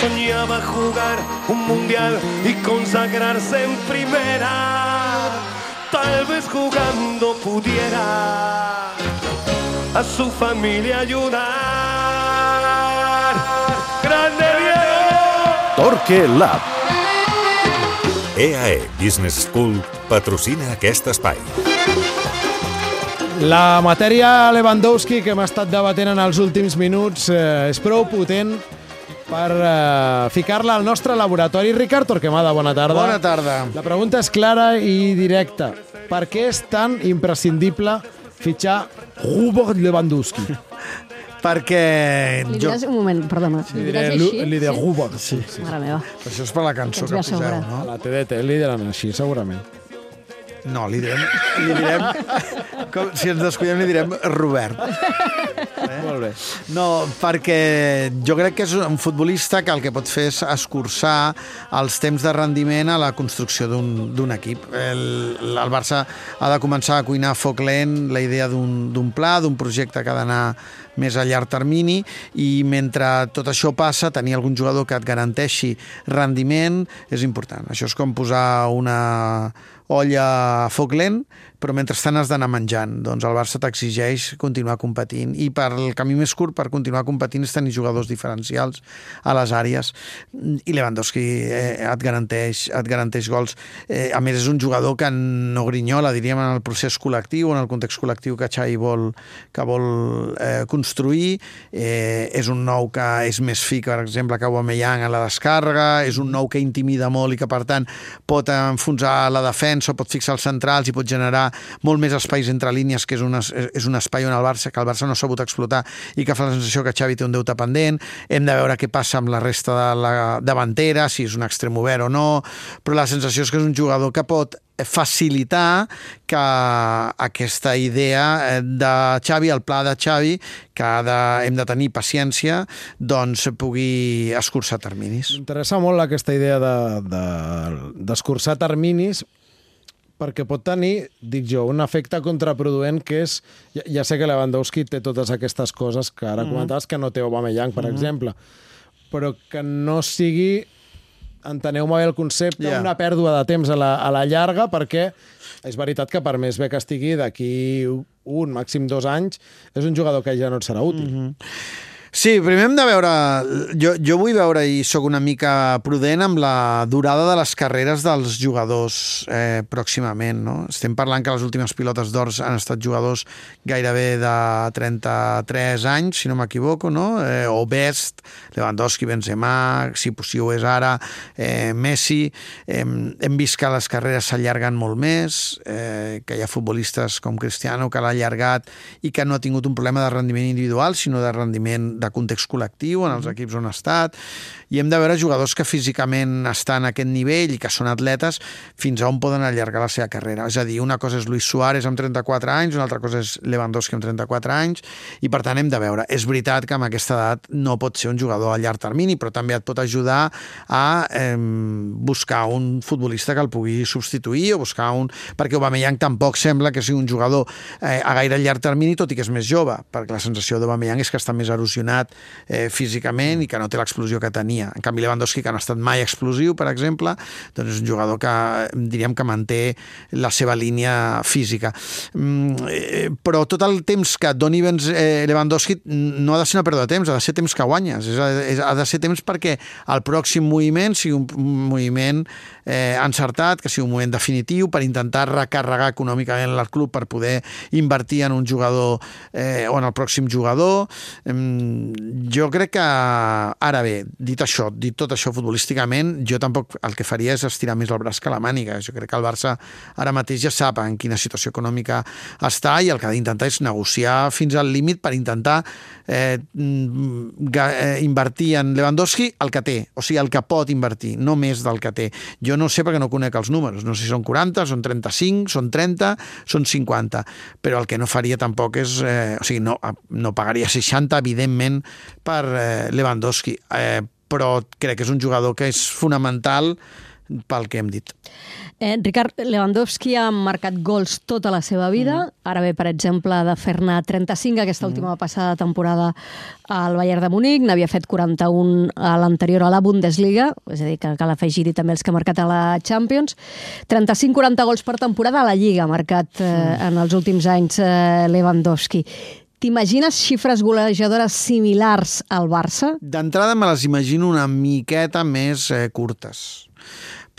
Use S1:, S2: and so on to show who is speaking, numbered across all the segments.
S1: soñaba jugar un mundial y consagrarse en primera. Tal vez jugando pudiera a su familia ayudar. ¡Grande Diego!
S2: Torque Lab.
S3: EAE Business School patrocina aquest espai.
S4: La matèria Lewandowski que hem estat debatent en els últims minuts eh, és prou potent per eh, ficar-la al nostre laboratori. Ricard Torquemada, bona tarda.
S5: Bona tarda.
S4: La pregunta és clara i directa. Per què és tan imprescindible fitxar Robert Lewandowski?
S5: Perquè
S6: Li
S5: jo...
S6: diràs un moment, perdona.
S4: Li
S6: Li
S4: diré,
S6: així?
S4: li diré Robert. Sí.
S6: Mare meva.
S5: Això és per la cançó que
S6: ja
S5: poseu, no?
S4: A la TDT li diran així, segurament.
S5: No, li direm... Li direm com, si ens descuidem, li direm Robert.
S4: Molt bé.
S5: No, perquè jo crec que és un futbolista que el que pot fer és escurçar els temps de rendiment a la construcció d'un equip. El, el Barça ha de començar a cuinar a foc lent la idea d'un pla, d'un projecte que ha d'anar més a llarg termini i mentre tot això passa, tenir algun jugador que et garanteixi rendiment és important. Això és com posar una olla a foc lent, però mentrestant has d'anar menjant. Doncs el Barça t'exigeix continuar competint i per el camí més curt per continuar competint és tenir jugadors diferencials a les àrees i Lewandowski eh, et, garanteix, et garanteix gols. Eh, a més, és un jugador que no grinyola, diríem, en el procés col·lectiu, en el context col·lectiu que Xavi vol, que vol eh, construir. Eh, és un nou que és més fi, per exemple, que Aubameyang a la descàrrega, és un nou que intimida molt i que, per tant, pot enfonsar la defensa, pot fixar els centrals i pot generar molt més espais entre línies, que és un, és un espai on el Barça, que el Barça no ha sabut explotar i que fa la sensació que Xavi té un deute pendent. Hem de veure què passa amb la resta de la davantera, si és un extrem obert o no, però la sensació és que és un jugador que pot facilitar que aquesta idea eh, de Xavi, el pla de Xavi, que ha de, hem de tenir paciència, doncs pugui escurçar terminis.
S4: M'interessa molt aquesta idea d'escurçar de, de, terminis perquè pot tenir, dic jo, un efecte contraproduent que és... Ja, ja sé que Lewandowski té totes aquestes coses que ara mm. comentaves que no té Aubameyang, per mm. exemple, però que no sigui enteneu-me bé el concepte, yeah. una pèrdua de temps a la, a la llarga, perquè és veritat que per més bé que estigui d'aquí un, màxim dos anys, és un jugador que ja no et serà útil. Mm -hmm.
S5: Sí, primer hem de veure... Jo, jo vull veure i sóc una mica prudent amb la durada de les carreres dels jugadors eh, pròximament. No? Estem parlant que les últimes pilotes d'or han estat jugadors gairebé de 33 anys, si no m'equivoco, no? eh, o Best, Lewandowski, Benzema, si, si ho és ara, eh, Messi. Eh, hem vist que les carreres s'allarguen molt més, eh, que hi ha futbolistes com Cristiano que l'ha allargat i que no ha tingut un problema de rendiment individual, sinó de rendiment de context col·lectiu en els equips on ha estat, i hem de veure jugadors que físicament estan a aquest nivell i que són atletes fins a on poden allargar la seva carrera. És a dir, una cosa és Luis Suárez amb 34 anys, una altra cosa és Lewandowski amb 34 anys, i per tant hem de veure. És veritat que amb aquesta edat no pot ser un jugador a llarg termini, però també et pot ajudar a eh, buscar un futbolista que el pugui substituir o buscar un... Perquè Aubameyang tampoc sembla que sigui un jugador eh, a gaire llarg termini, tot i que és més jove, perquè la sensació d'Aubameyang és que està més erosionat eh, físicament i que no té l'explosió que tenia. En canvi, Lewandowski, que no ha estat mai explosiu, per exemple, doncs és un jugador que diríem que manté la seva línia física. Mm, eh, però tot el temps que doni Benz, eh, Lewandowski no ha de ser una pèrdua de temps, ha de ser temps que guanyes. És, és, ha de ser temps perquè el pròxim moviment sigui un moviment eh, encertat, que sigui un moment definitiu per intentar recarregar econòmicament el club per poder invertir en un jugador eh, o en el pròxim jugador. Mm, jo crec que, ara bé, dit això, dit tot això futbolísticament, jo tampoc el que faria és estirar més el braç que la màniga. Jo crec que el Barça ara mateix ja sap en quina situació econòmica està i el que ha d'intentar és negociar fins al límit per intentar eh, mm, eh, invertir en Lewandowski el que té, o sigui, el que pot invertir, no més del que té. Jo no sé perquè no conec els números, no sé si són 40, són 35, són 30, són 50, però el que no faria tampoc és, eh, o sigui, no, no pagaria 60, evidentment, per eh, Lewandowski, eh, però crec que és un jugador que és fonamental pel que hem dit.
S2: Eh, Ricard Lewandowski ha marcat gols tota la seva vida. Mm. Ara ve, per exemple, de fer-ne 35 aquesta última mm. passada temporada al Bayern de Múnich. N'havia fet 41 a l'anterior a la Bundesliga, és a dir, que cal afegir-hi també els que ha marcat a la Champions. 35-40 gols per temporada a la Lliga ha marcat eh, mm. en els últims anys eh, Lewandowski. T'imagines xifres golejadores similars al Barça?
S5: D'entrada me les imagino una miqueta més eh, curtes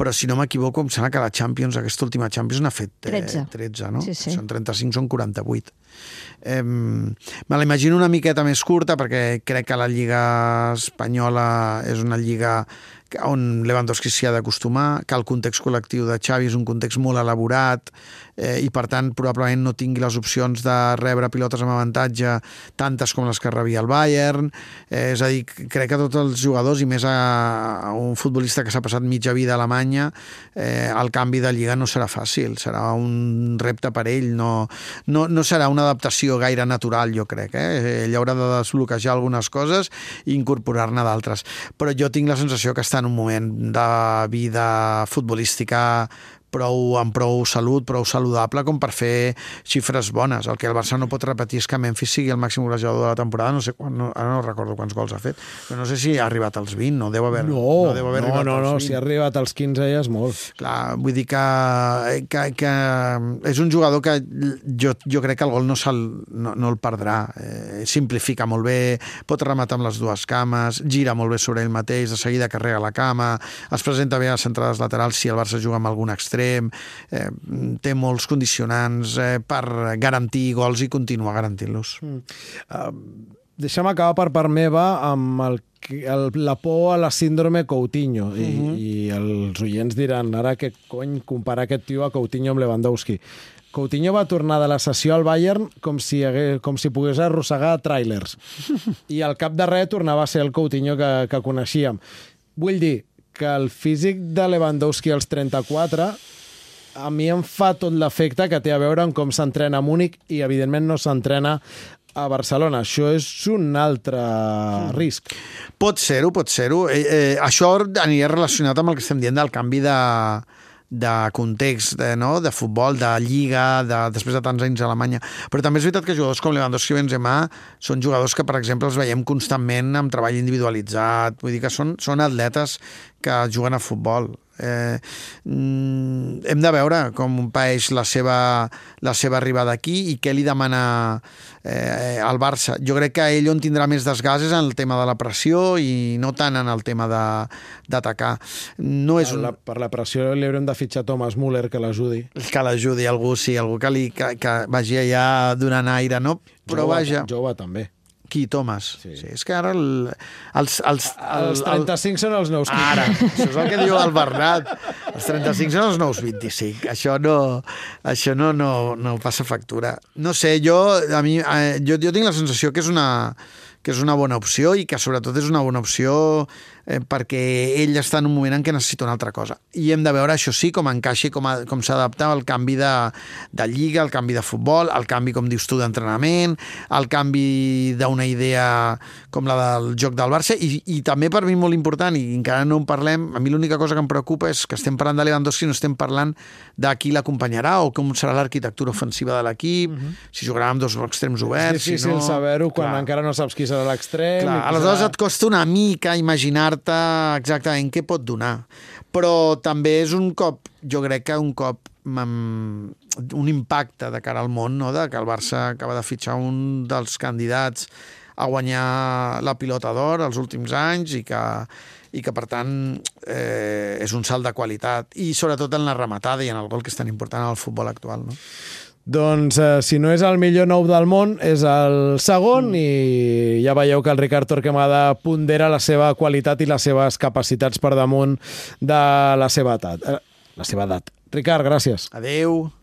S5: però si no m'equivoco, em sembla que la Champions, aquesta última Champions, n'ha fet eh,
S2: 13.
S5: 13, no?
S2: Sí, sí.
S5: Són 35, són 48. Eh, me l'imagino una miqueta més curta perquè crec que la Lliga Espanyola és una lliga on Lewandowski s'hi ha d'acostumar, que el context col·lectiu de Xavi és un context molt elaborat eh, i per tant probablement no tingui les opcions de rebre pilotes amb avantatge tantes com les que rebia el Bayern. Eh, és a dir, crec que tots els jugadors i més a un futbolista que s'ha passat mitja vida a Alemanya eh, el canvi de lliga no serà fàcil serà un repte per ell no, no, no serà una adaptació gaire natural jo crec, eh? ell haurà de desbloquejar algunes coses i incorporar-ne d'altres però jo tinc la sensació que està en un moment de vida futbolística prou, amb prou salut, prou saludable com per fer xifres bones. El que el Barça no pot repetir és que Memphis sigui el màxim golejador de la temporada, no sé quan, no, ara no recordo quants gols ha fet, però no sé si ha arribat als 20, no deu haver,
S4: no,
S5: no deu haver
S4: no,
S5: arribat
S4: no,
S5: als
S4: no,
S5: 20.
S4: si ha arribat als 15 ja és molt.
S5: Clar, vull dir que, que, que és un jugador que jo, jo crec que el gol no, se'l, no, no el perdrà. Eh, simplifica molt bé, pot rematar amb les dues cames, gira molt bé sobre ell mateix, de seguida carrega la cama, es presenta bé a les centrades laterals si el Barça juga amb algun extrem, eh, té molts condicionants eh, per garantir gols i continuar garantint-los. Mm.
S4: Uh, deixa'm acabar per part meva amb el, el, la por a la síndrome Coutinho i,
S5: Mhm.
S4: i els oients diran ara què cony comparar aquest tio a Coutinho amb Lewandowski Coutinho va tornar de la sessió al Bayern com si, hagués, com si pogués arrossegar tràilers i al cap de res tornava a ser el Coutinho que, que coneixíem vull dir que el físic de Lewandowski als 34 a mi em fa tot l'efecte que té a veure amb com s'entrena a Múnich i, evidentment, no s'entrena a Barcelona. Això és un altre risc.
S5: Pot ser-ho, pot ser-ho. Eh, eh, això aniria relacionat amb el que estem dient del canvi de, de context, de, no? de futbol, de lliga, de, després de tants anys a Alemanya. Però també és veritat que jugadors com Lewandowski i Benzema són jugadors que, per exemple, els veiem constantment amb treball individualitzat. Vull dir que són, són atletes que juguen a futbol. Eh, mm, hem de veure com paeix la seva, la seva arribada aquí i què li demana eh, al Barça. Jo crec que ell on tindrà més desgast és en el tema de la pressió i no tant en el tema de- d'atacar. No és un...
S4: la, per la pressió li haurem de fitxar Thomas Müller que l'ajudi.
S5: que l'ajudi algú, sí, algú que, li, que, que vagi allà donant aire, no? Però
S4: Jove,
S5: vaja,
S4: Jove, també.
S5: Qui, Thomas? Sí. sí és que ara el, els, els,
S4: Els 35 són els nous 15.
S5: Ara, això és el que diu el Bernat. Els 35 són els nous 25. Això no, això no, no, no passa factura. No sé, jo, a mi, eh, jo, jo tinc la sensació que és una que és una bona opció i que sobretot és una bona opció eh, perquè ell està en un moment en què necessita una altra cosa. I hem de veure, això sí, com encaixa i com, a- com s'adapta al canvi de, de lliga, al canvi de futbol, al canvi, com dius tu, d'entrenament, al canvi d'una idea com la del joc del Barça i, i també per mi molt important, i encara no en parlem, a mi l'única cosa que em preocupa és que estem parlant de Lewandowski no estem parlant de qui l'acompanyarà o com serà l'arquitectura ofensiva de l'equip, si jugarà amb dos extrems
S4: És
S5: oberts,
S4: difícil
S5: si no...
S4: saber-ho quan
S5: Clar.
S4: encara no saps qui serà l'extrem.
S5: Clar, aleshores et costa una mica imaginar-te exactament què pot donar. Però també és un cop, jo crec que un cop un impacte de cara al món, no? de que el Barça acaba de fitxar un dels candidats a guanyar la pilota d'or els últims anys i que, i que per tant eh, és un salt de qualitat i sobretot en la rematada i en el gol que és tan important al futbol actual. No?
S4: Doncs eh, si no és el millor nou del món, és el segon mm. i ja veieu que el Ricard Torquemada pondera la seva qualitat i les seves capacitats per damunt de la seva edat. Eh, la seva edat. Ricard, gràcies.
S5: Adeu.